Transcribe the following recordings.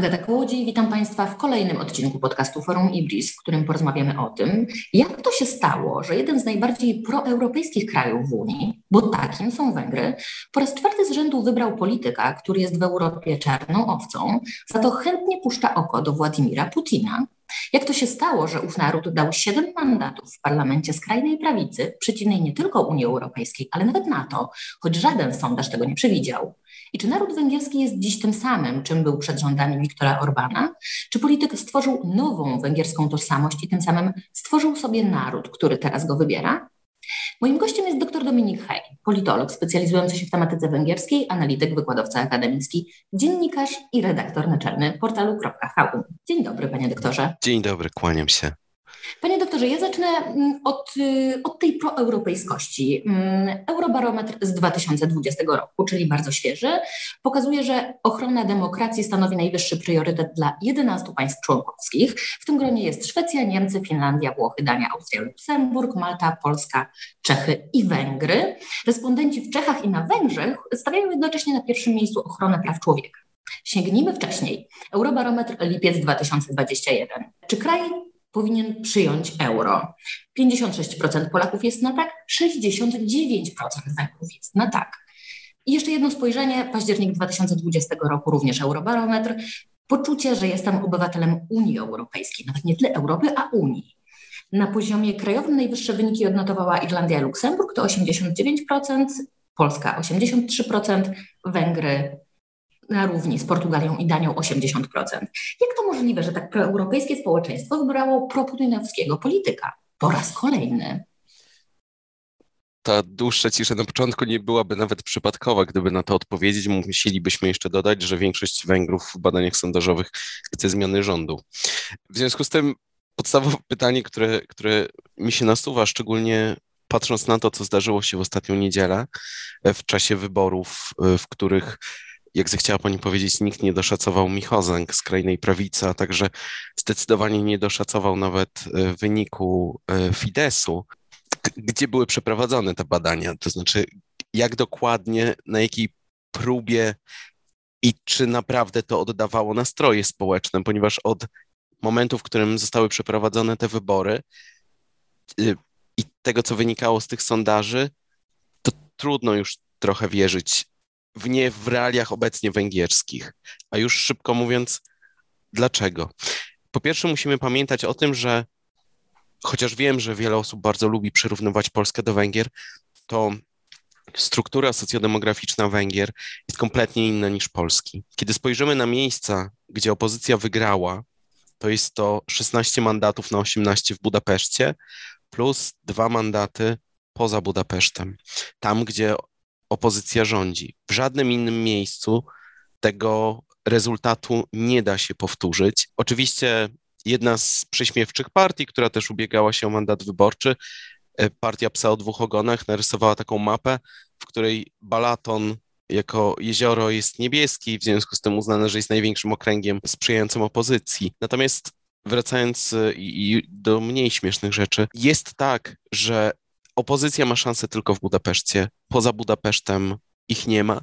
Agata Kołodziej, witam Państwa w kolejnym odcinku podcastu Forum Ibris, w którym porozmawiamy o tym, jak to się stało, że jeden z najbardziej proeuropejskich krajów w Unii, bo takim są Węgry, po raz czwarty z rzędu wybrał polityka, który jest w Europie czarną owcą, za to chętnie puszcza oko do Władimira Putina. Jak to się stało, że ów naród dał siedem mandatów w parlamencie skrajnej prawicy, przeciwnej nie tylko Unii Europejskiej, ale nawet NATO, choć żaden sondaż tego nie przewidział? I czy naród węgierski jest dziś tym samym, czym był przed rządami Viktora Orbana? Czy polityk stworzył nową węgierską tożsamość i tym samym stworzył sobie naród, który teraz go wybiera? Moim gościem jest dr Dominik Hej, politolog specjalizujący się w tematyce węgierskiej, analityk, wykładowca akademicki, dziennikarz i redaktor naczelny portalu.hu. Dzień dobry, panie doktorze. Dzień dobry, kłaniam się. Panie doktorze, ja zacznę mm, od, y, od tej proeuropejskości. Mm, Eurobarometr z 2020 roku, czyli bardzo świeży, pokazuje, że ochrona demokracji stanowi najwyższy priorytet dla 11 państw członkowskich. W tym gronie jest Szwecja, Niemcy, Finlandia, Włochy, Dania, Austria, Luksemburg, Malta, Polska, Czechy i Węgry. Respondenci w Czechach i na Węgrzech stawiają jednocześnie na pierwszym miejscu ochronę praw człowieka. Sięgnijmy wcześniej. Eurobarometr lipiec 2021. Czy kraj powinien przyjąć euro. 56% Polaków jest na tak, 69% Węgrów jest na tak. I jeszcze jedno spojrzenie, październik 2020 roku, również Eurobarometr, poczucie, że jestem obywatelem Unii Europejskiej, nawet nie tyle Europy, a Unii. Na poziomie krajowym najwyższe wyniki odnotowała Irlandia i Luksemburg, to 89%, Polska 83%, Węgry na równi z Portugalią i Danią 80%. Jak to możliwe, że tak proeuropejskie społeczeństwo wybrało proputinowskiego polityka po raz kolejny? ta dłuższa cisza na początku nie byłaby nawet przypadkowa, gdyby na to odpowiedzieć. Musielibyśmy jeszcze dodać, że większość Węgrów w badaniach sondażowych chce zmiany rządu. W związku z tym podstawowe pytanie, które, które mi się nasuwa, szczególnie patrząc na to, co zdarzyło się w ostatnią niedzielę w czasie wyborów, w których jak zechciała pani powiedzieć, nikt nie doszacował Michozeng z krajnej prawicy, a także zdecydowanie nie doszacował nawet e, wyniku e, Fidesu, gdzie były przeprowadzone te badania, to znaczy jak dokładnie, na jakiej próbie i czy naprawdę to oddawało nastroje społeczne, ponieważ od momentu, w którym zostały przeprowadzone te wybory e, i tego, co wynikało z tych sondaży, to trudno już trochę wierzyć w nie w realiach obecnie węgierskich. A już szybko mówiąc, dlaczego? Po pierwsze, musimy pamiętać o tym, że chociaż wiem, że wiele osób bardzo lubi przyrównywać Polskę do Węgier, to struktura socjodemograficzna Węgier jest kompletnie inna niż Polski. Kiedy spojrzymy na miejsca, gdzie opozycja wygrała, to jest to 16 mandatów na 18 w Budapeszcie, plus dwa mandaty poza Budapesztem. Tam, gdzie opozycja rządzi. W żadnym innym miejscu tego rezultatu nie da się powtórzyć. Oczywiście jedna z prześmiewczych partii, która też ubiegała się o mandat wyborczy, e, partia Psa o dwóch ogonach, narysowała taką mapę, w której Balaton jako jezioro jest niebieski, w związku z tym uznane, że jest największym okręgiem sprzyjającym opozycji. Natomiast wracając e, do mniej śmiesznych rzeczy, jest tak, że opozycja ma szansę tylko w Budapeszcie. Poza Budapesztem ich nie ma.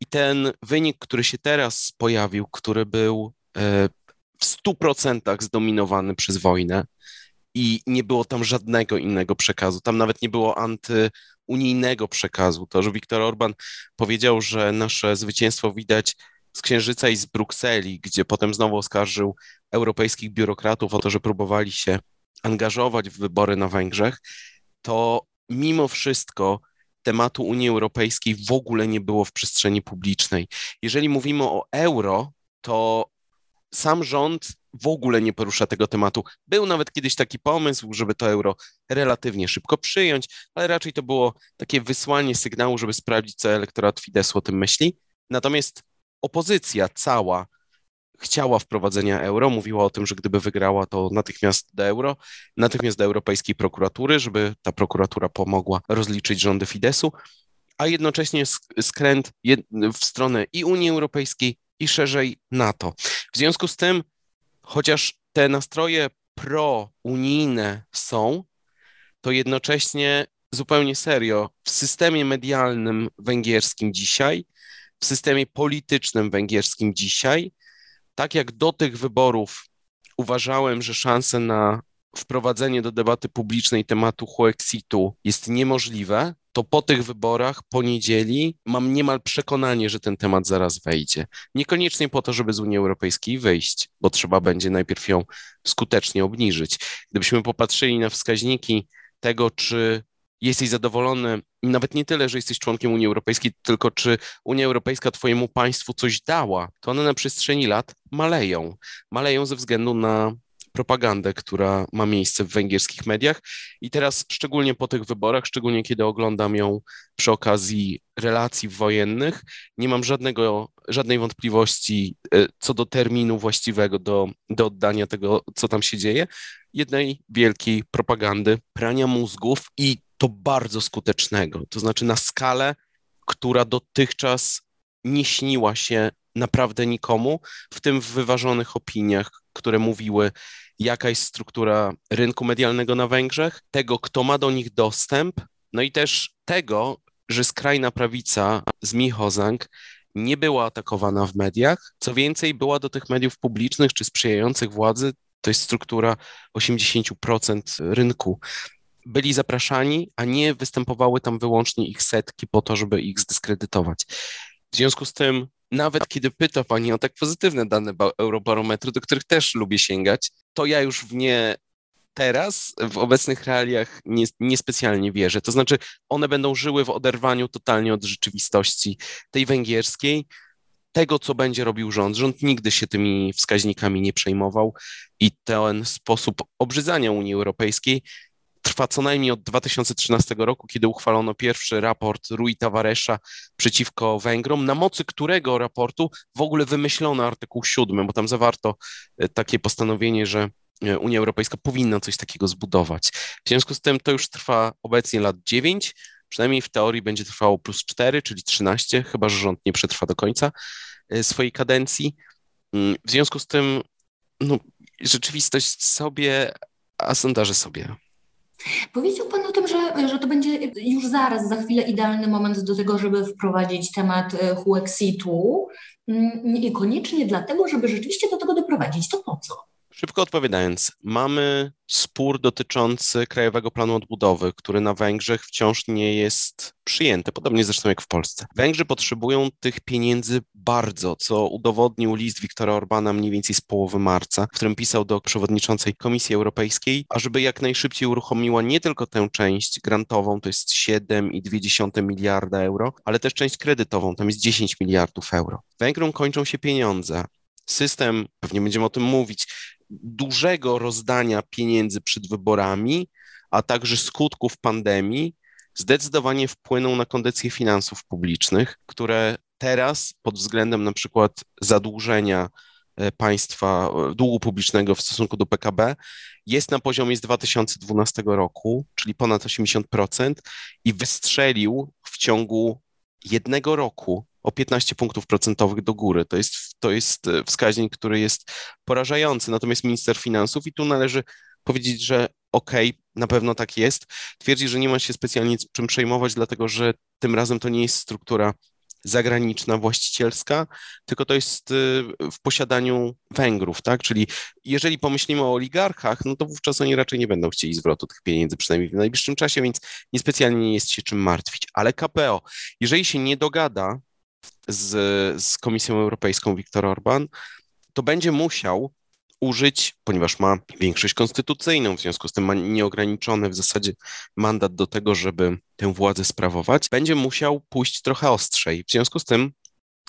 I ten wynik, który się teraz pojawił, który był e, w 100% zdominowany przez wojnę i nie było tam żadnego innego przekazu. Tam nawet nie było antyunijnego przekazu. To, że Viktor Orban powiedział, że nasze zwycięstwo widać z Księżyca i z Brukseli, gdzie potem znowu oskarżył europejskich biurokratów o to, że próbowali się angażować w wybory na Węgrzech, to mimo wszystko tematu Unii Europejskiej w ogóle nie było w przestrzeni publicznej. Jeżeli mówimy o euro, to sam rząd w ogóle nie porusza tego tematu. Był nawet kiedyś taki pomysł, żeby to euro relatywnie szybko przyjąć, ale raczej to było takie wysłanie sygnału, żeby sprawdzić, co elektorat Fideszu o tym myśli. Natomiast opozycja cała chciała wprowadzenia euro, mówiła o tym, że gdyby wygrała, to natychmiast do euro, natychmiast do Europejskiej Prokuratury, żeby ta prokuratura pomogła rozliczyć rządy Fidesu, a jednocześnie skręt w stronę i Unii Europejskiej, i szerzej NATO. W związku z tym, chociaż te nastroje pro-unijne są, to jednocześnie zupełnie serio w systemie medialnym węgierskim dzisiaj, w systemie politycznym węgierskim dzisiaj tak jak do tych wyborów uważałem, że szanse na wprowadzenie do debaty publicznej tematu Huexitu jest niemożliwe, to po tych wyborach, po niedzieli, mam niemal przekonanie, że ten temat zaraz wejdzie. Niekoniecznie po to, żeby z Unii Europejskiej wyjść, bo trzeba będzie najpierw ją skutecznie obniżyć. Gdybyśmy popatrzyli na wskaźniki tego, czy jesteś zadowolony, nawet nie tyle, że jesteś członkiem Unii Europejskiej, tylko czy Unia Europejska Twojemu państwu coś dała, to one na przestrzeni lat maleją. Maleją ze względu na propagandę, która ma miejsce w węgierskich mediach. I teraz, szczególnie po tych wyborach, szczególnie kiedy oglądam ją przy okazji relacji wojennych, nie mam żadnego, żadnej wątpliwości e, co do terminu właściwego do, do oddania tego, co tam się dzieje. Jednej wielkiej propagandy, prania mózgów i to bardzo skutecznego, to znaczy na skalę, która dotychczas nie śniła się naprawdę nikomu, w tym w wyważonych opiniach, które mówiły, jaka jest struktura rynku medialnego na Węgrzech, tego, kto ma do nich dostęp, no i też tego, że skrajna prawica z Michozang nie była atakowana w mediach. Co więcej, była do tych mediów publicznych czy sprzyjających władzy, to jest struktura 80% rynku. Byli zapraszani, a nie występowały tam wyłącznie ich setki po to, żeby ich zdyskredytować. W związku z tym, nawet kiedy pyta Pani o tak pozytywne dane Eurobarometru, do których też lubię sięgać, to ja już w nie teraz, w obecnych realiach, nie, niespecjalnie wierzę. To znaczy, one będą żyły w oderwaniu totalnie od rzeczywistości tej węgierskiej, tego, co będzie robił rząd. Rząd nigdy się tymi wskaźnikami nie przejmował i ten sposób obrzydzania Unii Europejskiej trwa co najmniej od 2013 roku, kiedy uchwalono pierwszy raport Rui Tavaresza przeciwko Węgrom, na mocy którego raportu w ogóle wymyślono artykuł 7, bo tam zawarto e, takie postanowienie, że e, Unia Europejska powinna coś takiego zbudować. W związku z tym to już trwa obecnie lat 9, przynajmniej w teorii będzie trwało plus 4, czyli 13, chyba że rząd nie przetrwa do końca e, swojej kadencji. Mm, w związku z tym no, rzeczywistość sobie, a sondaże sobie. Powiedział Pan o tym, że, że to będzie już zaraz, za chwilę idealny moment do tego, żeby wprowadzić temat e, Huexitu. Mm, niekoniecznie dlatego, żeby rzeczywiście do tego doprowadzić. To po co? Szybko odpowiadając, mamy spór dotyczący Krajowego Planu Odbudowy, który na Węgrzech wciąż nie jest przyjęty, podobnie zresztą jak w Polsce. Węgrzy potrzebują tych pieniędzy bardzo, co udowodnił list Viktora Orbana mniej więcej z połowy marca, w którym pisał do przewodniczącej Komisji Europejskiej, ażeby jak najszybciej uruchomiła nie tylko tę część grantową, to jest 7,2 miliarda euro, ale też część kredytową, tam jest 10 miliardów euro. Węgrom kończą się pieniądze system, pewnie będziemy o tym mówić, dużego rozdania pieniędzy przed wyborami, a także skutków pandemii, zdecydowanie wpłyną na kondycję finansów publicznych, które teraz pod względem na przykład zadłużenia e, państwa, e, długu publicznego w stosunku do PKB jest na poziomie z 2012 roku, czyli ponad 80% i wystrzelił w ciągu jednego roku o 15 punktów procentowych do góry. To jest, to jest e, wskaźnik, który jest porażający. Natomiast minister finansów, i tu należy powiedzieć, że okej, okay, na pewno tak jest, twierdzi, że nie ma się specjalnie czym przejmować, dlatego że tym razem to nie jest struktura zagraniczna, właścicielska, tylko to jest y, w posiadaniu Węgrów, tak? Czyli jeżeli pomyślimy o oligarchach, no to wówczas oni raczej nie będą chcieli zwrotu tych pieniędzy, przynajmniej w najbliższym czasie, więc niespecjalnie nie jest się czym martwić. Ale KPO, jeżeli się nie dogada z, z Komisją Europejską Viktor Orban, to będzie musiał użyć, ponieważ ma większość konstytucyjną, w związku z tym ma nieograniczony w zasadzie mandat do tego, żeby tę władzę sprawować, będzie musiał pójść trochę ostrzej. W związku z tym,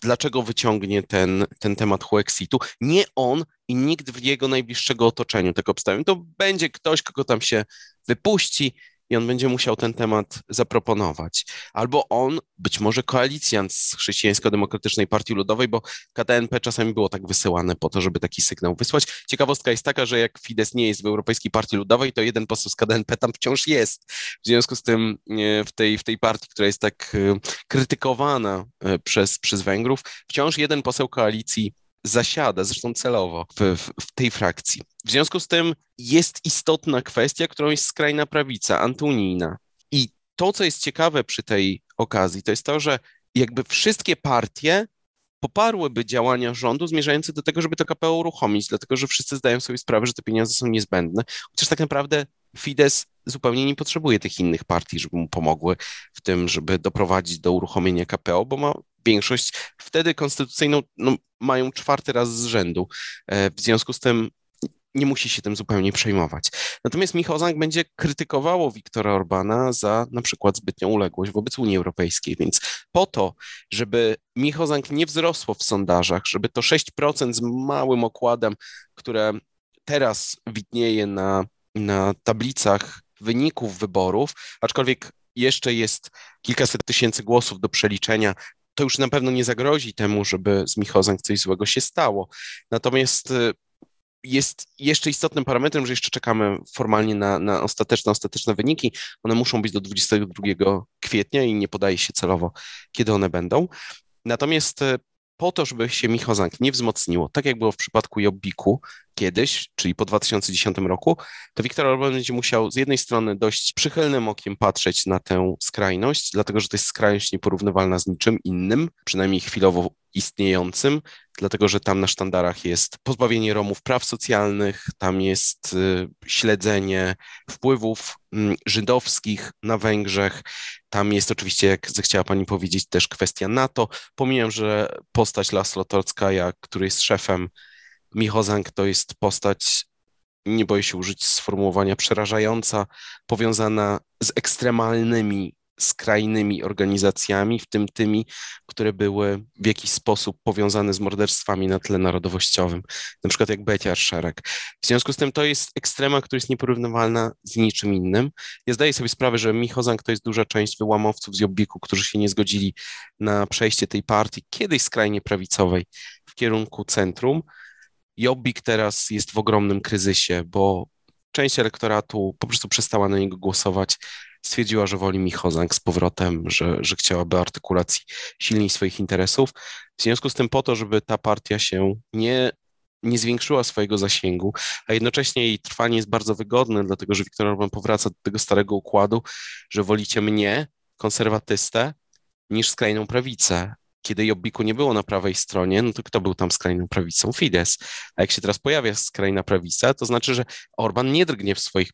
dlaczego wyciągnie ten, ten temat Huexitu? Nie on i nikt w jego najbliższego otoczeniu tego obstawiam. To będzie ktoś, kogo tam się wypuści, i on będzie musiał ten temat zaproponować. Albo on, być może koalicjant z Chrześcijańsko-Demokratycznej Partii Ludowej, bo KDNP czasami było tak wysyłane po to, żeby taki sygnał wysłać. Ciekawostka jest taka, że jak Fidesz nie jest w Europejskiej Partii Ludowej, to jeden poseł z KDNP tam wciąż jest. W związku z tym w tej, w tej partii, która jest tak e, krytykowana e, przez, przez Węgrów, wciąż jeden poseł koalicji zasiada, zresztą celowo, w, w, w, tej frakcji. W związku z tym jest istotna kwestia, którą jest skrajna prawica, antyunijna. I to, co jest ciekawe przy tej okazji, to jest to, że jakby wszystkie partie poparłyby działania rządu zmierzające do tego, żeby to KPO uruchomić, dlatego że wszyscy zdają sobie sprawę, że te pieniądze są niezbędne, chociaż tak naprawdę Fidesz zupełnie nie potrzebuje tych innych partii, żeby mu pomogły w tym, żeby doprowadzić do uruchomienia KPO, bo ma większość wtedy konstytucyjną, no, mają czwarty raz z rzędu. E, w związku z tym nie musi się tym zupełnie przejmować. Natomiast Michał Zank będzie krytykowało Wiktora Orbana za na przykład zbytnią uległość wobec Unii Europejskiej, więc po to, żeby Michał Zank nie wzrosło w sondażach, żeby to 6% z małym okładem, które teraz widnieje na, na tablicach wyników wyborów, aczkolwiek jeszcze jest kilkaset tysięcy głosów do przeliczenia, to już na pewno nie zagrozi temu, żeby z Michozem coś złego się stało. Natomiast y, jest jeszcze istotnym parametrem, że jeszcze czekamy formalnie na, na ostateczne, ostateczne wyniki. One muszą być do 22 kwietnia i nie podaje się celowo, kiedy one będą. Natomiast y, po to, żeby się Michał Zank nie wzmocniło, tak jak było w przypadku Jobbiku kiedyś, czyli po 2010 roku, to Viktor Orban będzie musiał z jednej strony dość przychylnym okiem patrzeć na tę skrajność, dlatego że to jest skrajność nieporównywalna z niczym innym, przynajmniej chwilowo istniejącym, dlatego że tam na sztandarach jest pozbawienie Romów praw socjalnych, tam jest y, śledzenie wpływów mm, żydowskich na Węgrzech, tam jest oczywiście, jak zechciała Pani powiedzieć, też kwestia NATO. Pomijam, że postać Laszlo Torckaja, który jest szefem Michozang, to jest postać nie boję się użyć sformułowania przerażająca, powiązana z ekstremalnymi skrajnymi organizacjami, w tym tymi, które były w jakiś sposób powiązane z morderstwami na tle narodowościowym, na przykład jak Beciar Szereg. W związku z tym to jest ekstrema, która jest nieporównywalna z niczym innym. Ja zdaję sobie sprawę, że Michozang to jest duża część wyłamowców z Jobbiku, którzy się nie zgodzili na przejście tej partii, kiedyś skrajnie prawicowej, w kierunku centrum. Jobbik teraz jest w ogromnym kryzysie, bo część elektoratu po prostu przestała na niego głosować stwierdziła, że woli Michozang z powrotem, że, że chciałaby artykulacji silniej swoich interesów. W związku z tym po to, żeby ta partia się nie nie zwiększyła swojego zasięgu, a jednocześnie jej trwanie jest bardzo wygodne, dlatego że Viktor Orban powraca do tego starego układu, że wolicie mnie, konserwatystę, niż skrajną prawicę kiedy Jobbiku nie było na prawej stronie, no to kto był tam skrajną prawicą? Fidesz. A jak się teraz pojawia skrajna prawica, to znaczy, że Orban nie drgnie w swoich,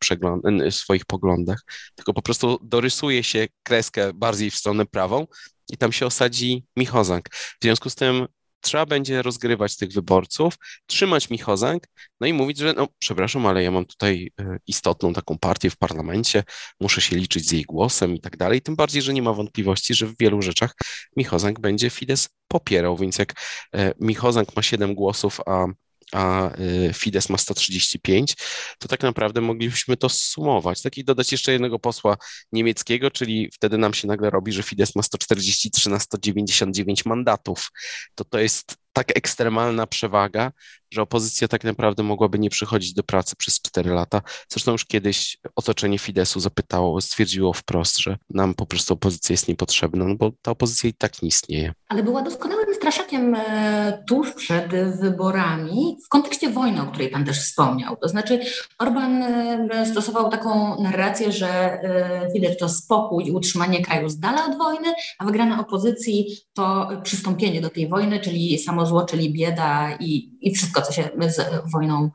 w swoich poglądach, tylko po prostu dorysuje się kreskę bardziej w stronę prawą i tam się osadzi Michozang. W związku z tym trzeba będzie rozgrywać tych wyborców, trzymać Michozang, no i mówić, że no przepraszam, ale ja mam tutaj e, istotną taką partię w parlamencie, muszę się liczyć z jej głosem i tak dalej, tym bardziej, że nie ma wątpliwości, że w wielu rzeczach Michozang będzie Fidesz popierał, więc jak e, Michozang ma 7 głosów, a a y, Fidesz ma 135, to tak naprawdę moglibyśmy to sumować. Tak i dodać jeszcze jednego posła niemieckiego, czyli wtedy nam się nagle robi, że Fidesz ma 143 na 199 mandatów. To to jest tak ekstremalna przewaga, że opozycja tak naprawdę mogłaby nie przychodzić do pracy przez 4 lata. Zresztą już kiedyś otoczenie Fideszu zapytało, stwierdziło wprost, że nam po prostu opozycja jest niepotrzebna, no bo ta opozycja i tak nie istnieje. Ale była doskonałym straszakiem e, tuż przed wyborami w kontekście wojny, o której Pan też wspomniał. To znaczy Orban e, stosował taką narrację, że e, Fidesz to spokój i utrzymanie kraju z dala od wojny, a wygrana opozycji to przystąpienie do tej wojny, czyli samo zło, czyli bieda i, i wszystko, co się z wojną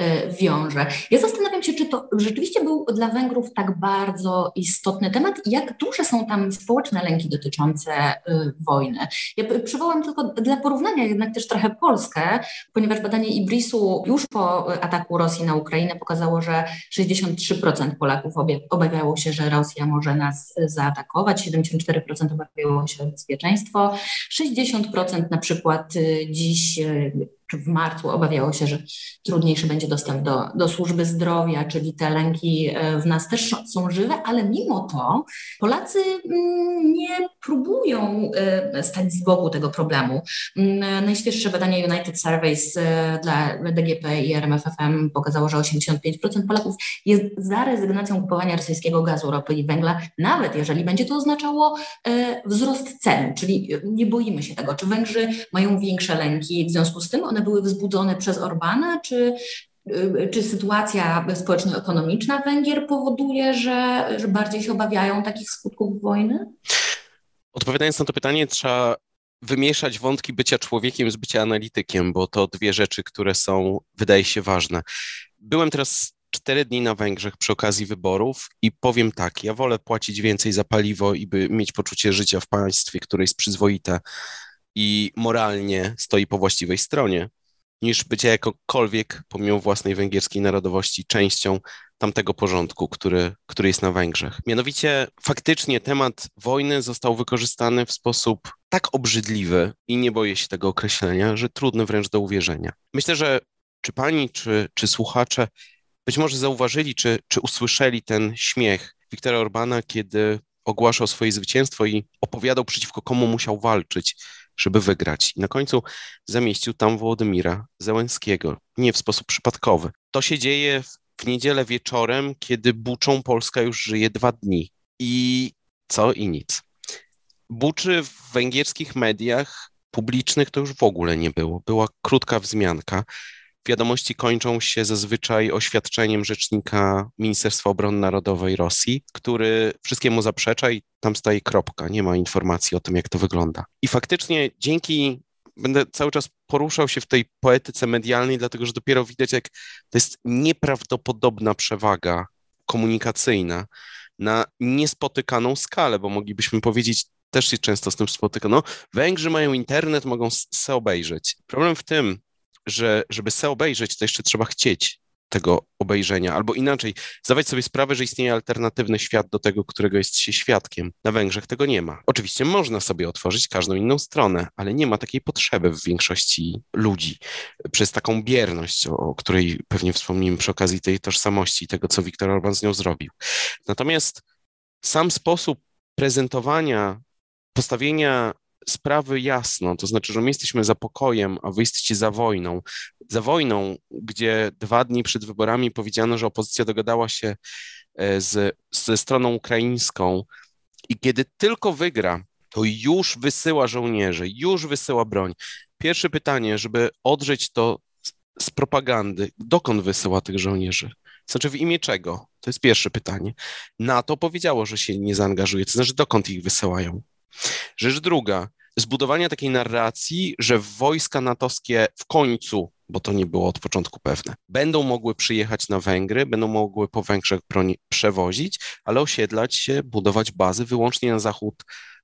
y, wiąże. Ja zastanawiam się, czy to rzeczywiście był dla Węgrów tak bardzo istotny temat i jak duże są tam społeczne lęki dotyczące y, wojny. Ja przywołam tylko dla porównania jednak też trochę Polskę, ponieważ badanie Ibrisu już po ataku Rosji na Ukrainę pokazało, że 63% Polaków obawiało się, że Rosja może nas zaatakować, 74% obawiało się o bezpieczeństwo, 60% na przykład y, dziś czy w marcu obawiało się, że trudniejszy będzie dostęp do, do służby zdrowia, czyli te lęki e, w nas też są żywe, ale mimo to Polacy mm, nie próbują e, stać z boku tego problemu. Mm, najświeższe badanie United Surveys e, dla DGP i RMFFM pokazało, że 85% Polaków jest za rezygnacją kupowania rosyjskiego gazu, ropy i węgla, nawet jeżeli będzie to oznaczało wzrost cen, czyli nie boimy się tego. Czy Węgrzy mają większe lęki w związku z tym? One były wzbudzone przez Orbana, czy, czy sytuacja społeczno-ekonomiczna Węgier powoduje, że, że bardziej się obawiają takich skutków wojny? Odpowiadając na to pytanie, trzeba wymieszać wątki bycia człowiekiem z bycia analitykiem, bo to dwie rzeczy, które są, wydaje się, ważne. Byłem teraz cztery dni na Węgrzech przy okazji wyborów i powiem tak, ja wolę płacić więcej za paliwo i by mieć poczucie życia w państwie, które jest przyzwoite i moralnie stoi po właściwej stronie, niż bycie jakokolwiek, pomimo własnej węgierskiej narodowości, częścią tamtego porządku, który, który jest na Węgrzech. Mianowicie faktycznie temat wojny został wykorzystany w sposób tak obrzydliwy i nie boję się tego określenia, że trudny wręcz do uwierzenia. Myślę, że czy pani, czy, czy słuchacze być może zauważyli, czy, czy usłyszeli ten śmiech Wiktora Orbana, kiedy ogłaszał swoje zwycięstwo i opowiadał przeciwko komu musiał walczyć, żeby wygrać. I na końcu zamieścił tam Wołodymira Zełenskiego, nie w sposób przypadkowy. To się dzieje w niedzielę wieczorem, kiedy Buczą Polska już żyje dwa dni. I co i nic. Buczy w węgierskich mediach publicznych to już w ogóle nie było. Była krótka wzmianka. Wiadomości kończą się zazwyczaj oświadczeniem rzecznika Ministerstwa Obrony Narodowej Rosji, który wszystkiemu zaprzecza i tam staje kropka. Nie ma informacji o tym, jak to wygląda. I faktycznie dzięki będę cały czas poruszał się w tej poetyce medialnej, dlatego że dopiero widać, jak to jest nieprawdopodobna przewaga komunikacyjna na niespotykaną skalę, bo moglibyśmy powiedzieć, też się często z tym spotykano, Węgrzy mają internet, mogą se obejrzeć. Problem w tym, że żeby se obejrzeć, to jeszcze trzeba chcieć tego obejrzenia, albo inaczej, zdawać sobie sprawę, że istnieje alternatywny świat do tego, którego jest się świadkiem. Na Węgrzech tego nie ma. Oczywiście można sobie otworzyć każdą inną stronę, ale nie ma takiej potrzeby w większości ludzi. Przez taką bierność, o, której pewnie wspomnimy przy okazji tej tożsamości, tego, co Viktor Orban z nią zrobił. Natomiast sam sposób prezentowania, postawienia sprawy jasno, to znaczy, że my jesteśmy za pokojem, a wy jesteście za wojną. Za wojną, gdzie dwa dni przed wyborami powiedziano, że opozycja dogadała się e, z, ze stroną ukraińską i kiedy tylko wygra, to już wysyła żołnierzy, już wysyła broń. Pierwsze pytanie, żeby odrzeć to z propagandy, dokąd wysyła tych żołnierzy? Znaczy w imię czego? To jest pierwsze pytanie. NATO powiedziało, że się nie zaangażuje, to znaczy dokąd ich wysyłają? Rzecz druga, zbudowania takiej narracji, że wojska natowskie w końcu, bo to nie było od początku pewne, będą mogły przyjechać na Węgry, będą mogły po Węgrzech broń przewozić, ale osiedlać się, budować bazy wyłącznie na zachód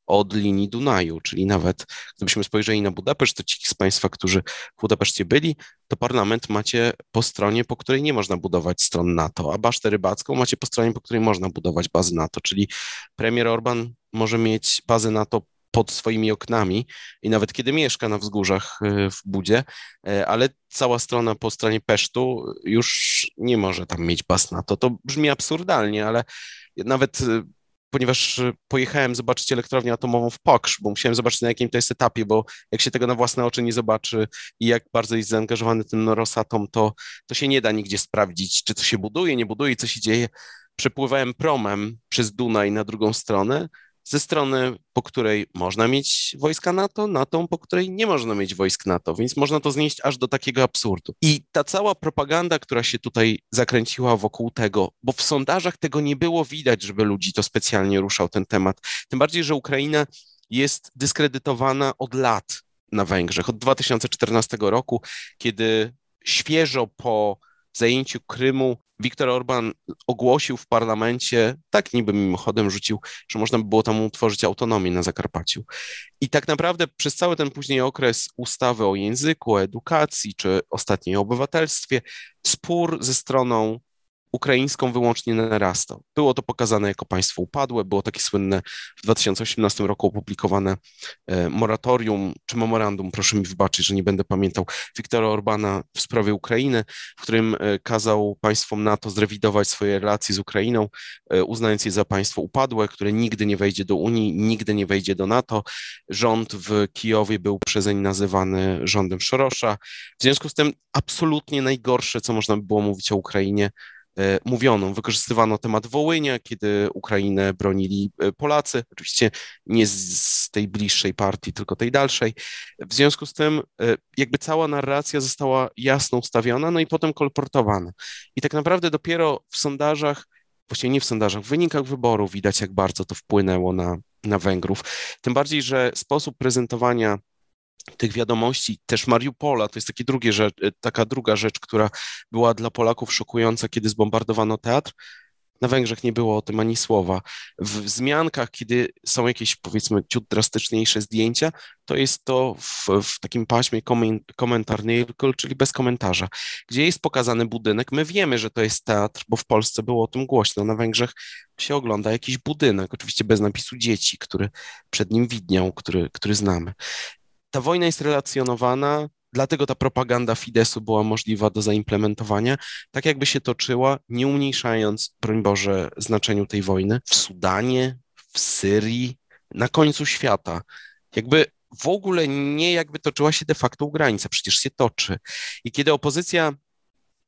od linii Dunaju, czyli nawet gdybyśmy spojrzeli na Budapeszt, to ci z Państwa, którzy w Budapeszcie byli, to parlament macie po stronie, po której nie można budować stron NATO, a basztę rybacką macie po stronie, po której można budować bazy NATO, czyli premier Orban może mieć bazę NATO pod swoimi oknami i nawet kiedy mieszka na wzgórzach e, w Budzie, e, ale cała strona po stronie Pesztu już nie może tam mieć baz NATO. To brzmi absurdalnie, ale nawet e, ponieważ pojechałem zobaczyć elektrownię atomową w Poksz, bo musiałem zobaczyć na jakim to jest etapie, bo jak się tego na własne oczy nie zobaczy i jak bardzo jest zaangażowany ten Rosatom, to, to się nie da nigdzie sprawdzić, czy to się buduje, nie buduje, co się dzieje. Przepływałem promem przez Dunaj na drugą stronę, ze strony, po której można mieć wojska NATO, na tą, po której nie można mieć wojsk NATO, więc można to znieść aż do takiego absurdu. I ta cała propaganda, która się tutaj zakręciła wokół tego, bo w sondażach tego nie było widać, żeby ludzi to specjalnie ruszał ten temat. Tym bardziej, że Ukraina jest dyskredytowana od lat na Węgrzech, od 2014 roku, kiedy świeżo po zajęciu Krymu Viktor Orban ogłosił w parlamencie, tak niby mimochodem rzucił, że można by było tam utworzyć autonomię na Zakarpaciu. I tak naprawdę przez cały ten później okres ustawy o języku, o edukacji, czy ostatniej o obywatelstwie, spór ze stroną ukraińską wyłącznie narastał. Było to pokazane jako państwo upadłe, było takie słynne w 2018 roku opublikowane e, moratorium, czy memorandum, proszę mi wybaczyć, że nie będę pamiętał, Wiktora Orbana w sprawie Ukrainy, w którym e, kazał państwom NATO zrewidować swoje relacje z Ukrainą, e, uznając je za państwo upadłe, które nigdy nie wejdzie do Unii, nigdy nie wejdzie do NATO. Rząd w Kijowie był przezeń nazywany rządem Szorosza. W związku z tym absolutnie najgorsze, co można by było mówić o Ukrainie, mówioną. Wykorzystywano temat Wołynia, kiedy Ukrainę bronili e, Polacy, oczywiście nie z tej bliższej partii, tylko tej dalszej. W związku z tym e, jakby cała narracja została jasno ustawiona, no i potem kolportowana. I tak naprawdę dopiero w sondażach właściwie nie w sondażach, w wynikach wyborów widać, jak bardzo to wpłynęło na, na Węgrów. Tym bardziej, że sposób prezentowania tych wiadomości, też Mariupola, to jest takie drugie rzecz, taka druga rzecz, która była dla Polaków szokująca, kiedy zbombardowano teatr, na Węgrzech nie było o tym ani słowa. W zmiankach, kiedy są jakieś powiedzmy ciut drastyczniejsze zdjęcia, to jest to w, w takim paśmie komentar czyli bez komentarza, gdzie jest pokazany budynek. My wiemy, że to jest teatr, bo w Polsce było o tym głośno. Na Węgrzech się ogląda jakiś budynek, oczywiście bez napisu dzieci, który przed nim widniał, który, który znamy. Ta wojna jest relacjonowana Dlatego ta propaganda Fidesu była możliwa do zaimplementowania, tak jakby się toczyła, nie umniejszając, broń Boże, znaczeniu tej wojny w Sudanie, w Syrii, na końcu świata. Jakby w ogóle nie jakby toczyła się de facto u granicy, przecież się toczy. I kiedy opozycja,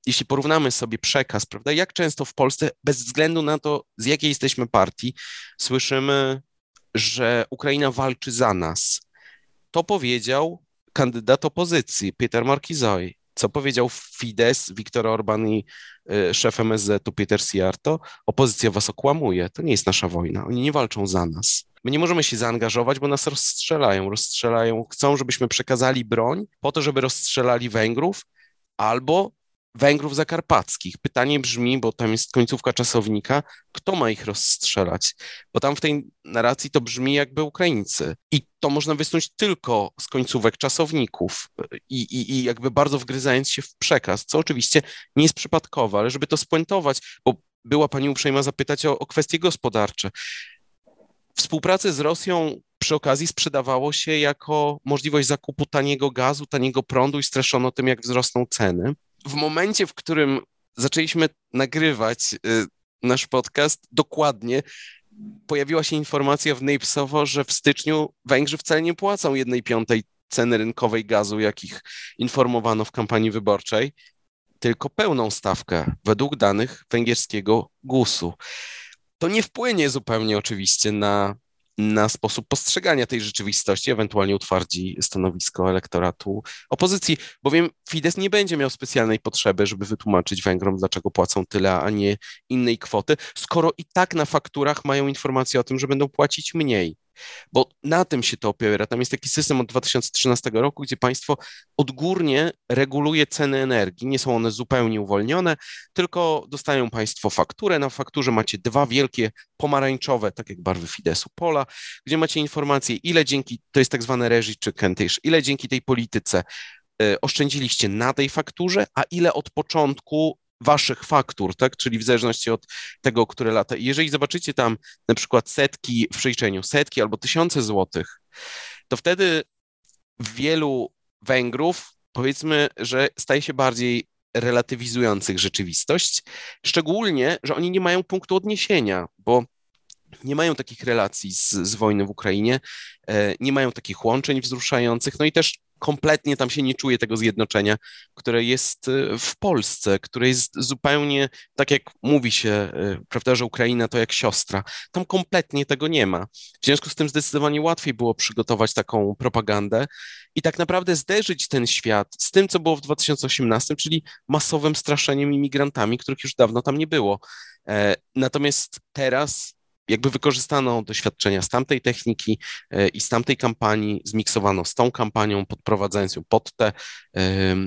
jeśli porównamy sobie przekaz, prawda, jak często w Polsce, bez względu na to, z jakiej jesteśmy partii, słyszymy, że Ukraina walczy za nas. To powiedział kandydat opozycji, Peter Markizoj. Co powiedział Fidesz, Viktor Orban i y, szef MSZ-u Peter Siarto? Opozycja was okłamuje, to nie jest nasza wojna, oni nie walczą za nas. My nie możemy się zaangażować, bo nas rozstrzelają. Rozstrzelają, chcą, żebyśmy przekazali broń po to, żeby rozstrzelali Węgrów, albo Węgrów zakarpackich. Pytanie brzmi, bo tam jest końcówka czasownika, kto ma ich rozstrzelać? Bo tam w tej narracji to brzmi jakby Ukraińcy. I to można wysnuć tylko z końcówek czasowników i, i, i jakby bardzo wgryzając się w przekaz, co oczywiście nie jest przypadkowe, ale żeby to spuentować, bo była pani uprzejma zapytać o, o kwestie gospodarcze. Współpracę z Rosją przy okazji sprzedawało się jako możliwość zakupu taniego gazu, taniego prądu i straszono tym, jak wzrosną ceny w momencie, w którym zaczęliśmy nagrywać y, nasz podcast, dokładnie pojawiła się informacja w Napsowo, że w styczniu Węgrzy wcale nie płacą jednej piątej ceny rynkowej gazu, jakich informowano w kampanii wyborczej, tylko pełną stawkę według danych węgierskiego GUS-u. To nie wpłynie zupełnie oczywiście na na sposób postrzegania tej rzeczywistości, ewentualnie utwardzi stanowisko elektoratu opozycji, bowiem Fidesz nie będzie miał specjalnej potrzeby, żeby wytłumaczyć Węgrom, dlaczego płacą tyle, a nie innej kwoty, skoro i tak na fakturach mają informację o tym, że będą płacić mniej bo na tym się to opiera. Tam jest taki system od 2013 roku, gdzie państwo odgórnie reguluje ceny energii. Nie są one zupełnie uwolnione, tylko dostają państwo fakturę. Na fakturze macie dwa wielkie pomarańczowe, tak jak barwy Fidesu, pola, gdzie macie informację, ile dzięki, to jest tak zwane reżi czy kentysz, ile dzięki tej polityce y, oszczędziliście na tej fakturze, a ile od początku waszych faktur, tak? Czyli w zależności od tego, które lata. Jeżeli zobaczycie tam na przykład setki w przeliczeniu, setki albo tysiące złotych, to wtedy wielu Węgrów powiedzmy, że staje się bardziej relatywizujących rzeczywistość, szczególnie, że oni nie mają punktu odniesienia, bo nie mają takich relacji z, z wojny w Ukrainie, e, nie mają takich łączeń wzruszających, no i też kompletnie tam się nie czuje tego zjednoczenia, które jest y, w Polsce, które jest zupełnie, tak jak mówi się, y, prawda, że Ukraina to jak siostra. Tam kompletnie tego nie ma. W związku z tym zdecydowanie łatwiej było przygotować taką propagandę i tak naprawdę zderzyć ten świat z tym, co było w 2018, czyli masowym straszeniem imigrantami, których już dawno tam nie było. E, natomiast teraz jakby wykorzystano doświadczenia z tamtej techniki e, i z tamtej kampanii, zmiksowano z tą kampanią, podprowadzając ją pod te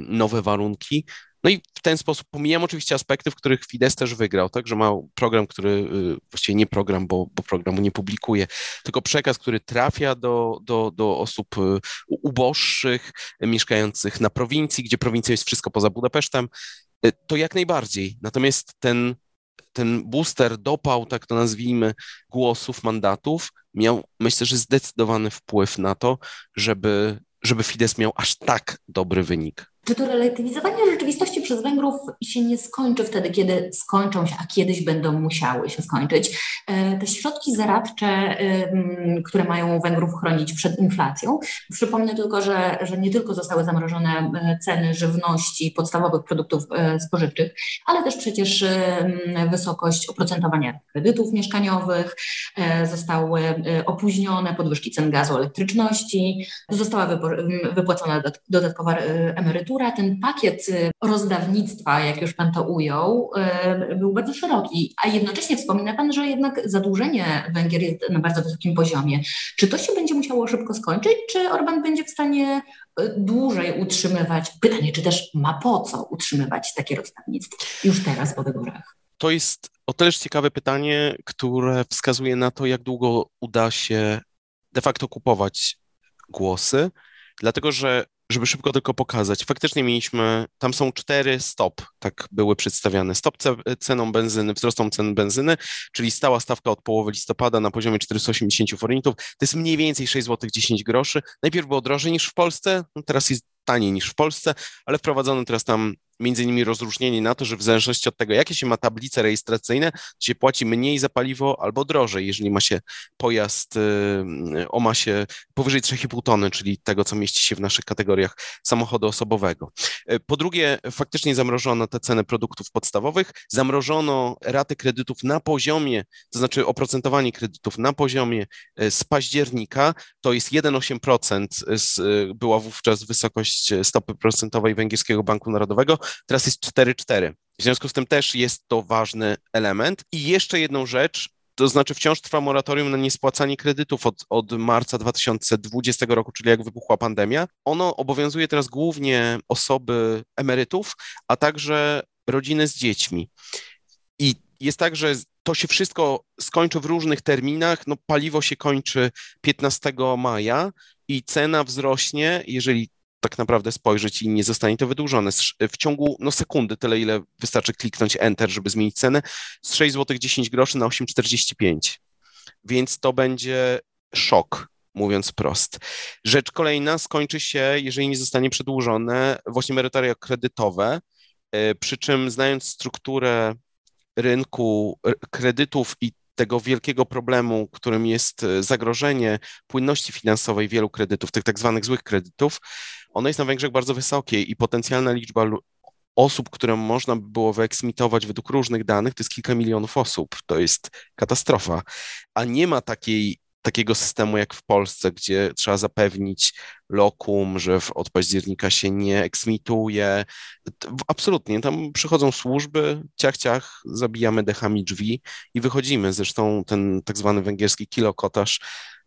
nowe warunki. No i w ten sposób pomijam oczywiście aspekty, w których Fidesz też wygrał, tak, że ma program, który, y, właściwie nie program, bo, bo programu nie publikuje, tylko przekaz, który trafia do, do, do osób uboższych, mieszkających na prowincji, gdzie prowincja jest wszystko poza Budapesztem, to jak najbardziej. Natomiast ten ten booster dopał, tak to nazwijmy, głosów, mandatów, miał, myślę, że zdecydowany wpływ na to, żeby, żeby Fidesz miał aż tak dobry wynik. Czy to relatywizowanie rzeczywistości przez Węgrów się nie skończy wtedy, kiedy skończą się, a kiedyś będą musiały się skończyć? E, te środki zaradcze, które mają Węgrów chronić przed inflacją, przypomnę tylko, że, że nie tylko zostały zamrożone e, ceny żywności, podstawowych produktów e, spożywczych, ale też przecież wysokość oprocentowania kredytów mieszkaniowych, zostały opóźnione podwyżki cen gazu, elektryczności, została wypłacona dodatkowa emerytura emerytura, ten pakiet rozdawnictwa, jak już Pan to ujął, był bardzo szeroki, a jednocześnie wspomina Pan, że jednak zadłużenie Węgier jest na bardzo wysokim poziomie. Czy to się będzie musiało szybko skończyć, czy Orban będzie w stanie dłużej utrzymywać? Pytanie, czy też ma po co utrzymywać takie rozdawnictwo już teraz po wyborach? To jest o tyleż ciekawe pytanie, które wskazuje na to, jak długo uda się de facto kupować głosy, dlatego że żeby szybko tylko pokazać, faktycznie mieliśmy, tam są cztery stop, tak były przedstawiane. Stop ceną benzyny, wzrostom cen benzyny, czyli stała stawka od połowy listopada na poziomie 480 forintów. To jest mniej więcej 6 zł 10 groszy. Najpierw było drożej niż w Polsce, no teraz jest taniej niż w Polsce, ale wprowadzono teraz tam między innymi rozróżnienie na to, że w zależności od tego, jakie się ma tablice rejestracyjne, się płaci mniej za paliwo albo drożej, jeżeli ma się pojazd y, o masie powyżej 3,5 tony, czyli tego, co mieści się w naszych kategoriach samochodu osobowego. Y, po drugie, faktycznie zamrożono te ceny produktów podstawowych, zamrożono raty kredytów na poziomie, to znaczy oprocentowanie kredytów na poziomie y, z października, to jest 1,8%, była wówczas wysokość stopy procentowej Węgierskiego Banku Narodowego, teraz jest 4-4. W związku z tym też jest to ważny element. I jeszcze jedną rzecz, to znaczy wciąż trwa moratorium na niespłacanie kredytów od, od marca 2020 roku, czyli jak wybuchła pandemia. Ono obowiązuje teraz głównie osoby emerytów, a także rodziny z dziećmi. I jest tak, że to się wszystko skończy w różnych terminach. No, paliwo się kończy 15 maja i cena wzrośnie, jeżeli tak naprawdę spojrzeć i nie zostanie to wydłużone. W ciągu no, sekundy, tyle ile wystarczy kliknąć Enter, żeby zmienić cenę, z 6 zł 10 groszy na 8,45. Więc to będzie szok, mówiąc prost. Rzecz kolejna skończy się, jeżeli nie zostanie przedłużone, właśnie emerytoria kredytowe, e, przy czym znając strukturę rynku kredytów i tego wielkiego problemu, którym jest e, zagrożenie płynności finansowej wielu kredytów, tych tak zwanych złych kredytów, ono jest na Węgrzech bardzo wysokie i potencjalna liczba osób, które można by było wyeksmitować według różnych danych, to jest kilka milionów osób. To jest katastrofa. A nie ma takiej, takiego systemu jak w Polsce, gdzie trzeba zapewnić lokum, że od października się nie eksmituje. Absolutnie. Tam przychodzą służby, ciach, ciach, zabijamy dechami drzwi i wychodzimy. Zresztą ten tak zwany węgierski kilokotaż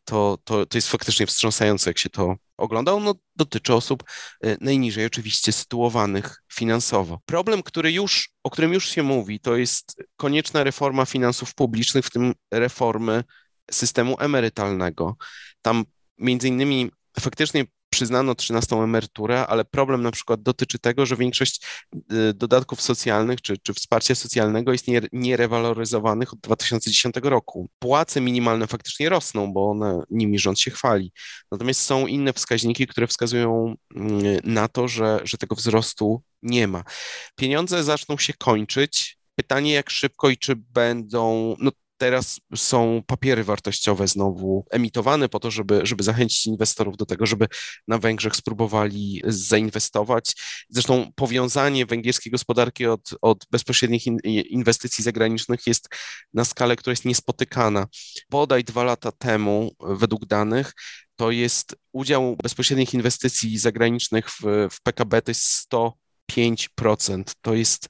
to, to, to jest faktycznie wstrząsające, jak się to ogląda. Ono dotyczy osób y, najniżej oczywiście sytuowanych finansowo. Problem, który już, o którym już się mówi, to jest konieczna reforma finansów publicznych, w tym reformy systemu emerytalnego. Tam między innymi faktycznie przyznano 13 emeryturę, ale problem na przykład dotyczy tego, że większość y, dodatków socjalnych czy, czy wsparcia socjalnego jest nierewaloryzowanych od 2010 roku. Płace minimalne faktycznie rosną, bo one, nimi rząd się chwali. Natomiast są inne wskaźniki, które wskazują mm, na to, że, że tego wzrostu nie ma. Pieniądze zaczną się kończyć. Pytanie, jak szybko i czy będą, no Teraz są papiery wartościowe znowu emitowane po to, żeby, żeby zachęcić inwestorów do tego, żeby na Węgrzech spróbowali zainwestować. Zresztą powiązanie węgierskiej gospodarki od, od bezpośrednich in, inwestycji zagranicznych jest na skalę, która jest niespotykana. Bodaj dwa lata temu, według danych, to jest udział bezpośrednich inwestycji zagranicznych w, w PKB to jest 105%. To jest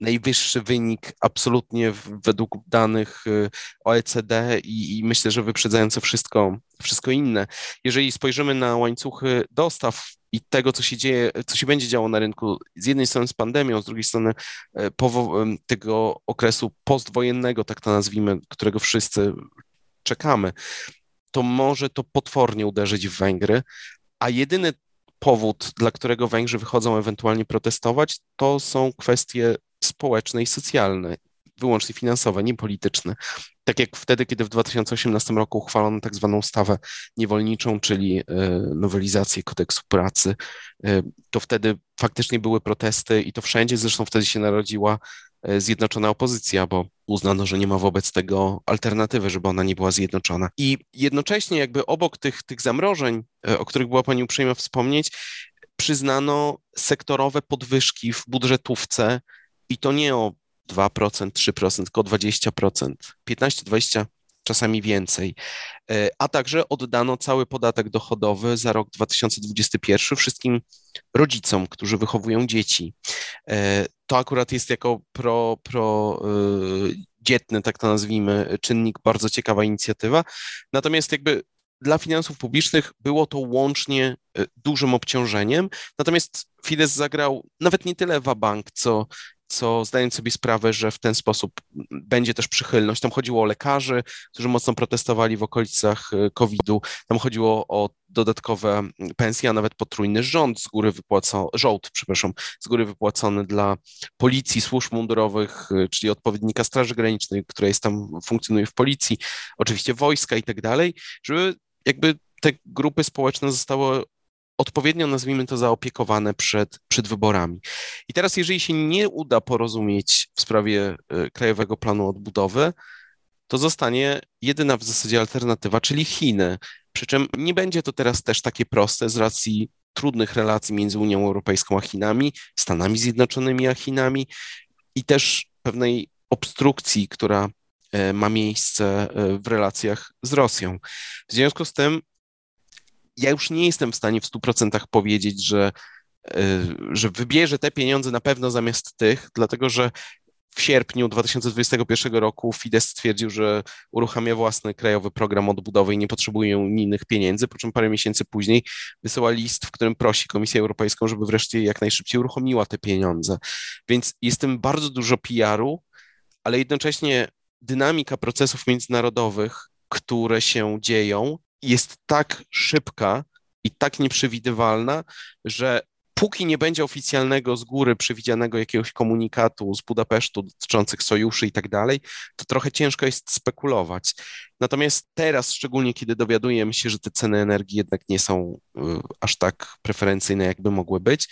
najwyższy wynik absolutnie według danych y, OECD i, i, myślę, że wyprzedzające wszystko, wszystko inne. Jeżeli spojrzymy na łańcuchy dostaw i tego, co się dzieje, co się będzie działo na rynku, z jednej strony z pandemią, z drugiej strony e, tego okresu postwojennego, tak to nazwijmy, którego wszyscy czekamy, to może to potwornie uderzyć w Węgry, a jedyny powód, dla którego Węgrzy wychodzą ewentualnie protestować, to są kwestie społeczne i socjalne, wyłącznie finansowe, nie polityczne. Tak jak wtedy, kiedy w 2018 roku uchwalono tak zwaną ustawę niewolniczą, czyli e, nowelizację kodeksu pracy, e, to wtedy faktycznie były protesty i to wszędzie, zresztą wtedy się narodziła e, zjednoczona opozycja, bo uznano, że nie ma wobec tego alternatywy, żeby ona nie była zjednoczona. I jednocześnie jakby obok tych, tych zamrożeń, o których była Pani uprzejma wspomnieć, przyznano sektorowe podwyżki w budżetówce i to nie o 2%, 3%, tylko o 20%, 15-20%. czasami więcej. E, a także oddano cały podatek dochodowy za rok 2021 wszystkim rodzicom, którzy wychowują dzieci. E, to akurat jest jako pro, pro e, dzietny, tak to nazwijmy, czynnik, bardzo ciekawa inicjatywa. Natomiast jakby dla finansów publicznych było to łącznie dużym obciążeniem. Natomiast Fidesz zagrał nawet nie tyle wabank, co co zdając sobie sprawę, że w ten sposób będzie też przychylność. Tam chodziło o lekarzy, którzy mocno protestowali w okolicach e, COVID-u, tam chodziło o dodatkowe pensje, a nawet potrójny rząd z góry wypłacony, żołd, przepraszam, z góry wypłacony dla policji, służb mundurowych, e, czyli odpowiednika Straży Granicznej, która jest tam, funkcjonuje w policji, oczywiście wojska i tak dalej, żeby jakby te grupy społeczne zostały odpowiednio, nazwijmy to, zaopiekowane przed, przed wyborami. I teraz, jeżeli się nie uda porozumieć w sprawie y, Krajowego Planu Odbudowy, to zostanie jedyna w zasadzie alternatywa, czyli Chiny. Przy czym nie będzie to teraz też takie proste z racji trudnych relacji między Unią Europejską a Chinami, Stanami Zjednoczonymi a Chinami i też pewnej obstrukcji, która e, ma miejsce e, w relacjach z Rosją. W związku z tym ja już nie jestem w stanie w 100% powiedzieć, że, e, że wybierze te pieniądze na pewno zamiast tych, dlatego że w sierpniu 2021 roku Fidesz stwierdził, że uruchamia własny krajowy program odbudowy i nie potrzebuje unijnych pieniędzy, po czym parę miesięcy później wysyła list, w którym prosi Komisję Europejską, żeby wreszcie jak najszybciej uruchomiła te pieniądze. Więc jest tym bardzo dużo PR-u, ale jednocześnie dynamika procesów międzynarodowych, które się dzieją, jest tak szybka i tak nieprzewidywalna, że póki nie będzie oficjalnego z góry przewidzianego jakiegoś komunikatu z Budapesztu dotyczących sojuszy i tak dalej, to trochę ciężko jest spekulować. Natomiast teraz, szczególnie kiedy dowiadujemy się, że te ceny energii jednak nie są y, aż tak preferencyjne, jakby mogły być,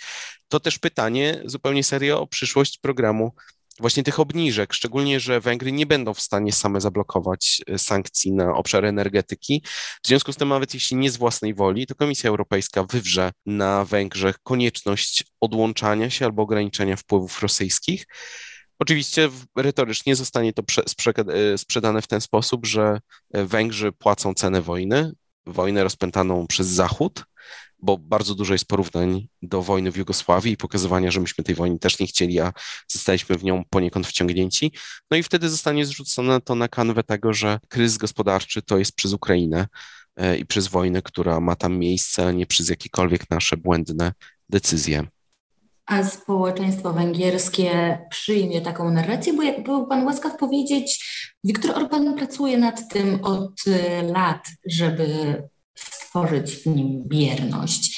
to też pytanie zupełnie serio o przyszłość programu właśnie tych obniżek, szczególnie, że Węgry nie będą w stanie same zablokować e, sankcji na obszar energetyki. W związku z tym, nawet jeśli nie z własnej woli, to Komisja Europejska wywrze na Węgrzech konieczność odłączania się albo ograniczenia wpływów rosyjskich. Oczywiście retorycznie zostanie to e, sprzedane w ten sposób, że e, Węgrzy płacą cenę wojny, wojnę rozpętaną przez Zachód, bo bardzo dużo jest porównań do wojny w Jugosławii i pokazywania, że myśmy tej wojny też nie chcieli, a zostaliśmy w nią poniekąd wciągnięci. No i wtedy zostanie zrzucone to na kanwę tego, że kryzys gospodarczy to jest przez Ukrainę e, i przez wojnę, która ma tam miejsce, a nie przez jakiekolwiek nasze błędne decyzje. A społeczeństwo węgierskie przyjmie taką narrację, bo jak był Pan łaskaw powiedzieć, Viktor Orban pracuje nad tym od lat, żeby stworzyć w nim bierność.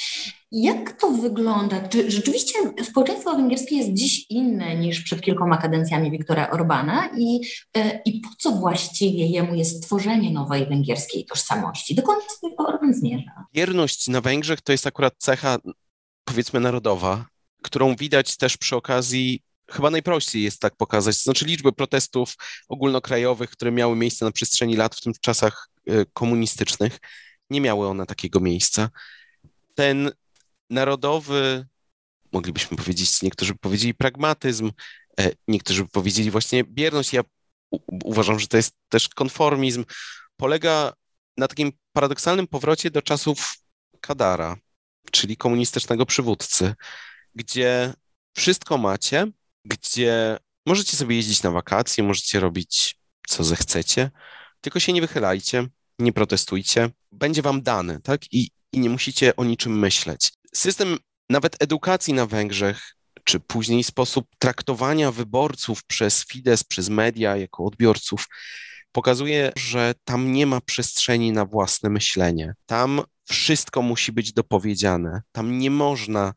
Jak to wygląda? Czy rzeczywiście społeczeństwo węgierskie jest dziś inne niż przed kilkoma kadencjami Wiktora Orbana i, e, i po co właściwie jemu jest tworzenie nowej węgierskiej tożsamości? Dokąd Orban zmierza? Bierność na Węgrzech to jest akurat cecha, powiedzmy, narodowa, którą widać też przy okazji chyba najprościej jest tak pokazać, to znaczy liczby protestów ogólnokrajowych, które miały miejsce na przestrzeni lat w tym czasach e, komunistycznych nie miały one takiego miejsca. Ten narodowy, moglibyśmy powiedzieć, niektórzy by powiedzieli pragmatyzm, e, niektórzy by powiedzieli właśnie bierność. Ja uważam, że to jest też konformizm. Polega na takim paradoksalnym powrocie do czasów Kadara, czyli komunistycznego przywódcy, gdzie wszystko macie, gdzie możecie sobie jeździć na wakacje, możecie robić co zechcecie, tylko się nie wychylajcie, nie protestujcie, będzie wam dany, tak? I, i nie musicie o niczym myśleć. System nawet edukacji na Węgrzech, czy później sposób traktowania wyborców przez Fidesz, przez media jako odbiorców, pokazuje, że tam nie ma przestrzeni na własne myślenie. Tam wszystko musi być dopowiedziane. Tam nie można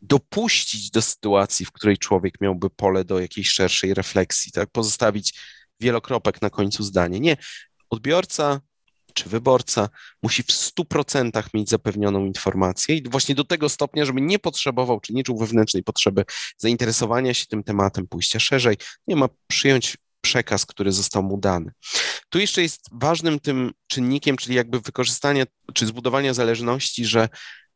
dopuścić do sytuacji, w której człowiek miałby pole do jakiejś szerszej refleksji, tak? Pozostawić wielokropek na końcu zdania. Nie. Odbiorca czy wyborca musi w 100% mieć zapewnioną informację i właśnie do tego stopnia, żeby nie potrzebował, czy nie czuł wewnętrznej potrzeby zainteresowania się tym tematem, pójścia szerzej, nie ma przyjąć przekaz, który został mu dany. Tu jeszcze jest ważnym tym czynnikiem, czyli jakby wykorzystania czy zbudowania zależności, że,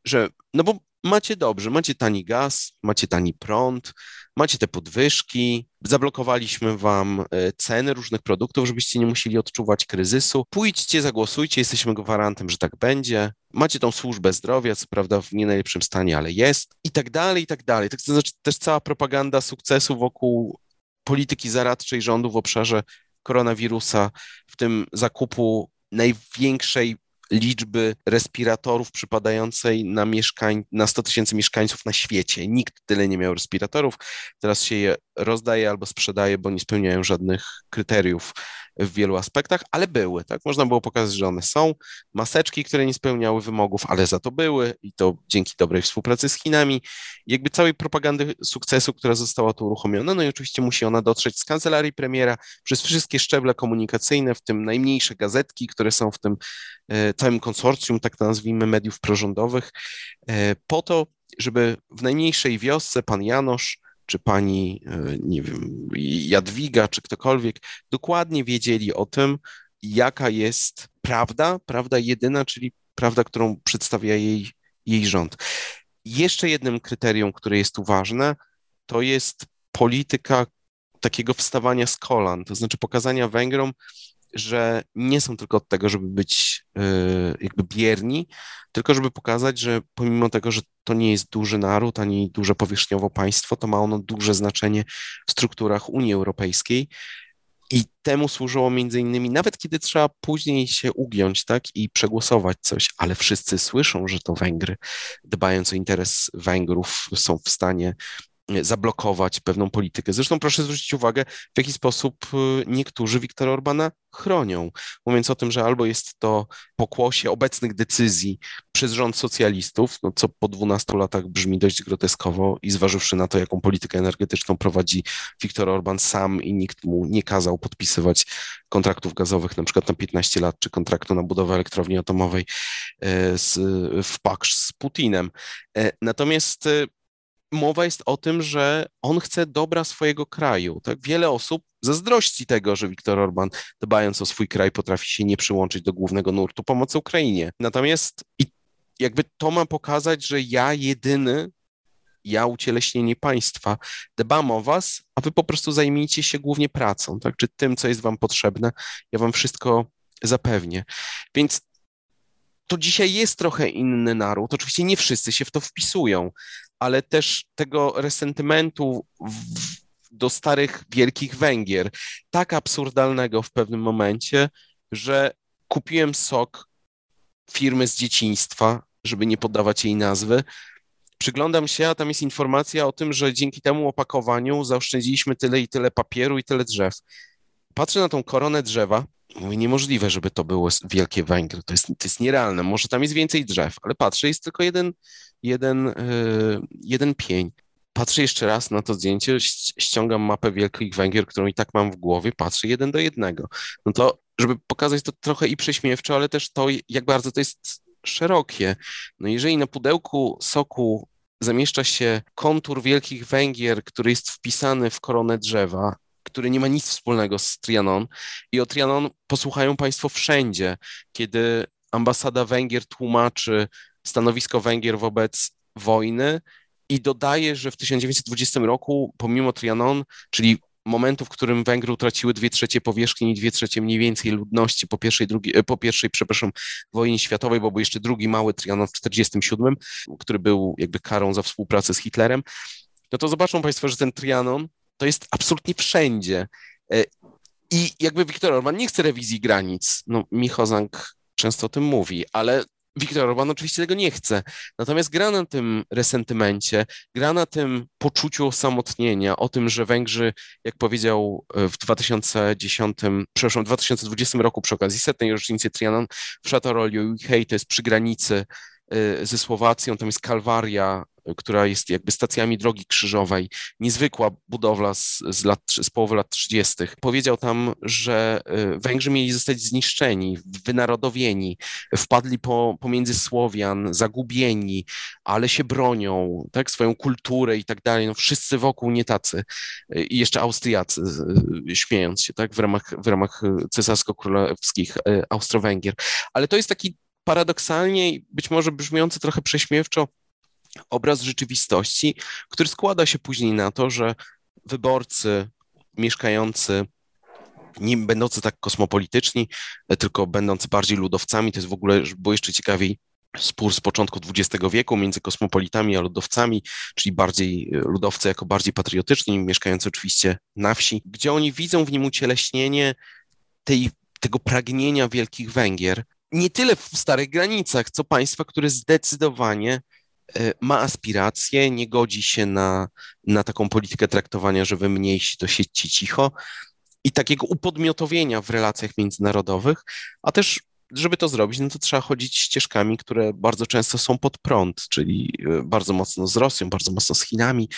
że no bo macie dobrze, macie tani gaz, macie tani prąd, macie te podwyżki, zablokowaliśmy wam e, ceny różnych produktów, żebyście nie musieli odczuwać kryzysu. Pójdźcie, zagłosujcie, jesteśmy gwarantem, że tak będzie. Macie tą służbę zdrowia, co prawda w nie najlepszym stanie, ale jest i tak dalej, i tak dalej. Tak to znaczy też cała propaganda sukcesu wokół polityki zaradczej rządu w obszarze koronawirusa, w tym zakupu największej liczby respiratorów przypadającej na, mieszkań, na 100 tysięcy mieszkańców na świecie. Nikt tyle nie miał respiratorów. Teraz się je rozdaje albo sprzedaje, bo nie spełniają żadnych kryteriów w wielu aspektach, ale były, tak? Można było pokazać, że one są. Maseczki, które nie spełniały wymogów, ale za to były i to dzięki dobrej współpracy z Chinami. Jakby całej propagandy sukcesu, która została tu uruchomiona. No i oczywiście musi ona dotrzeć z kancelarii premiera przez wszystkie szczeble komunikacyjne, w tym najmniejsze gazetki, które są w tym e, całym konsorcjum, tak to nazwijmy, mediów prorządowych, e, po to, żeby w najmniejszej wiosce pan Janosz czy pani, e, nie wiem, Jadwiga, czy ktokolwiek, dokładnie wiedzieli o tym, jaka jest prawda, prawda jedyna, czyli prawda, którą przedstawia jej, jej rząd. Jeszcze jednym kryterium, które jest tu ważne, to jest polityka takiego wstawania z kolan, to znaczy pokazania Węgrom, że nie są tylko od tego, żeby być e, jakby bierni, tylko żeby pokazać, że pomimo tego, że to nie jest duży naród ani duże powierzchniowo państwo, to ma ono duże znaczenie w strukturach Unii Europejskiej. I temu służyło między innymi, nawet kiedy trzeba później się ugiąć, tak, i przegłosować coś, ale wszyscy słyszą, że to Węgry, dbając o interes Węgrów, są w stanie zablokować pewną politykę. Zresztą proszę zwrócić uwagę, w jaki sposób y, niektórzy Viktora Orbana chronią, mówiąc o tym, że albo jest to pokłosie obecnych decyzji przez rząd socjalistów, no co po 12 latach brzmi dość groteskowo i zważywszy na to, jaką politykę energetyczną prowadzi Viktor Orban sam i nikt mu nie kazał podpisywać kontraktów gazowych na przykład na 15 lat, czy kontraktu na budowę elektrowni atomowej e, z, w paksz z Putinem. E, natomiast e, mowa jest o tym, że on chce dobra swojego kraju. Tak? Wiele osób zazdrości tego, że Viktor Orban, dbając o swój kraj, potrafi się nie przyłączyć do głównego nurtu pomocy Ukrainie. Natomiast i jakby to ma pokazać, że ja jedyny, ja ucieleśnienie państwa, dbam o was, a wy po prostu zajmijcie się głównie pracą, tak? czy tym, co jest wam potrzebne. Ja wam wszystko zapewnię. Więc to dzisiaj jest trochę inny naród. Oczywiście nie wszyscy się w to wpisują, ale też tego resentymentu w, do starych wielkich Węgier, tak absurdalnego w pewnym momencie, że kupiłem sok firmy z dzieciństwa, żeby nie podawać jej nazwy. Przyglądam się, a tam jest informacja o tym, że dzięki temu opakowaniu zaoszczędziliśmy tyle i tyle papieru i tyle drzew. Patrzę na tą koronę drzewa, mówię, niemożliwe, żeby to było wielkie Węgry, to jest, to jest nierealne, może tam jest więcej drzew, ale patrzę, jest tylko jeden, jeden, yy, jeden pień. Patrzę jeszcze raz na to zdjęcie, ściągam mapę Wielkich Węgier, którą i tak mam w głowie, patrzę jeden do jednego. No to, żeby pokazać to trochę i prześmiewczo, ale też to, jak bardzo to jest szerokie. No jeżeli na pudełku soku zamieszcza się kontur Wielkich Węgier, który jest wpisany w koronę drzewa, który nie ma nic wspólnego z Trianon. I o Trianon posłuchają Państwo wszędzie, kiedy ambasada Węgier tłumaczy stanowisko Węgier wobec wojny i dodaje, że w 1920 roku, pomimo Trianon, czyli momentu, w którym Węgry utraciły dwie trzecie powierzchni i dwie trzecie mniej więcej ludności po pierwszej, drugiej, e, po pierwszej, przepraszam, wojnie światowej, bo był jeszcze drugi mały Trianon w 1947, który był jakby karą za współpracę z Hitlerem, no to zobaczą Państwo, że ten Trianon to jest absolutnie wszędzie. E, I jakby Viktor Orban nie chce rewizji granic, no Michał Zank często o tym mówi, ale Viktor Orban oczywiście tego nie chce. Natomiast gra na tym resentymencie, gra na tym poczuciu osamotnienia, o tym, że Węgrzy, jak powiedział e, w 2010, przepraszam, w 2020 roku przy okazji setnej rocznicy Trianon w Chateau hej, to jest przy granicy e, ze Słowacją, tam jest Kalwaria, która jest jakby stacjami drogi krzyżowej, niezwykła budowla z, z, lat, z połowy lat 30. Powiedział tam, że y, Węgrzy mieli zostać zniszczeni, wynarodowieni, wpadli po, pomiędzy Słowian, zagubieni, ale się bronią, tak, swoją kulturę i tak dalej. No, wszyscy wokół nie tacy. Y, I jeszcze Austriacy, y, śmiejąc się, tak, w ramach, w ramach cesarsko-królewskich Austro-Węgier. Ale to jest taki paradoksalnie, być może brzmiący trochę prześmiewczo, obraz rzeczywistości, który składa się później na to, że wyborcy mieszkający nie będący tak kosmopolityczni, tylko będący bardziej ludowcami, to jest w ogóle, było jeszcze ciekawiej, spór z początku XX wieku między kosmopolitami a ludowcami, czyli bardziej e, ludowcy jako bardziej patriotyczni, mieszkający oczywiście na wsi, gdzie oni widzą w nim ucieleśnienie tej, tego pragnienia Wielkich Węgier, nie tyle w starych granicach, co państwa, które zdecydowanie ma aspiracje, nie godzi się na, na taką politykę traktowania, że wy mniejsi to siedźcie cicho i takiego upodmiotowienia w relacjach międzynarodowych, a też żeby to zrobić, no to trzeba chodzić ścieżkami, które bardzo często są pod prąd, czyli e, bardzo mocno z Rosją, bardzo mocno z Chinami.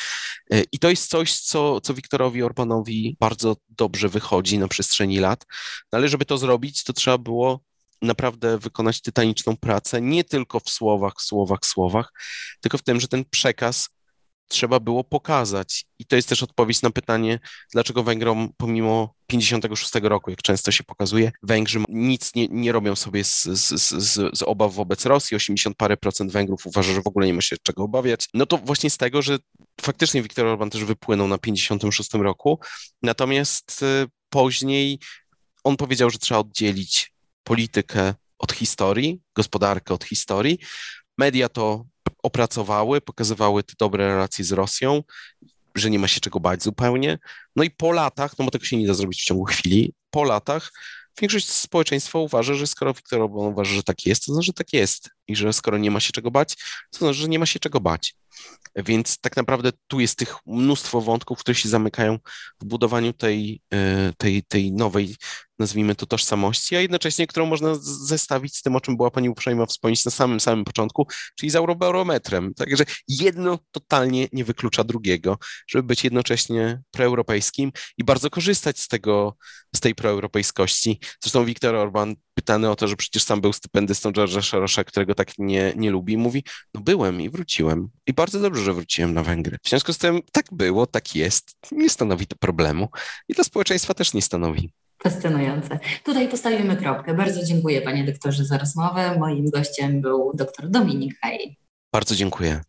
E, I to jest coś, co, co Wiktorowi Orbanowi bardzo dobrze wychodzi na przestrzeni lat. No ale żeby to zrobić, to trzeba było naprawdę wykonać tytaniczną pracę, nie tylko w słowach, słowach, słowach, tylko w tym, że ten przekaz trzeba było pokazać. I to jest też odpowiedź na pytanie, dlaczego Węgrom pomimo 56 roku, jak często się pokazuje, Węgrzy nic nie, nie robią sobie z, z, z, z obaw wobec Rosji. 80 parę procent Węgrów uważa, że w ogóle nie ma się czego obawiać. No to właśnie z tego, że faktycznie Viktor Orban też wypłynął na 56 roku, natomiast y, później on powiedział, że trzeba oddzielić politykę od historii, gospodarkę od historii. Media to opracowały, pokazywały te dobre relacje z Rosją, że nie ma się czego bać zupełnie. No i po latach, no bo tego się nie da zrobić w ciągu chwili, po latach większość społeczeństwa uważa, że skoro Viktor Orban uważa, że tak jest, to znaczy, że tak jest. I że skoro nie ma się czego bać, to znaczy, że nie ma się czego bać. Więc tak naprawdę tu jest tych mnóstwo wątków, które się zamykają w budowaniu tej, e, tej, tej nowej, nazwijmy to, tożsamości, a jednocześnie, którą można zestawić z tym, o czym była Pani uprzejma wspomnieć na samym, samym początku, czyli z eurobarometrem. Także jedno totalnie nie wyklucza drugiego, żeby być jednocześnie proeuropejskim i bardzo korzystać z tego, z tej proeuropejskości. Zresztą Viktor Orban pytany o to, że przecież sam był stypendystą George'a Sorosza, którego tak nie, nie lubi, mówi, no byłem i wróciłem. I bardzo dobrze, że wróciłem na Węgry. W związku z tym tak było, tak jest, nie stanowi to problemu i dla społeczeństwa też nie stanowi. Fascynujące. Tutaj postawimy kropkę. Bardzo dziękuję panie doktorze za rozmowę. Moim gościem był dr Dominik Haj. Bardzo dziękuję.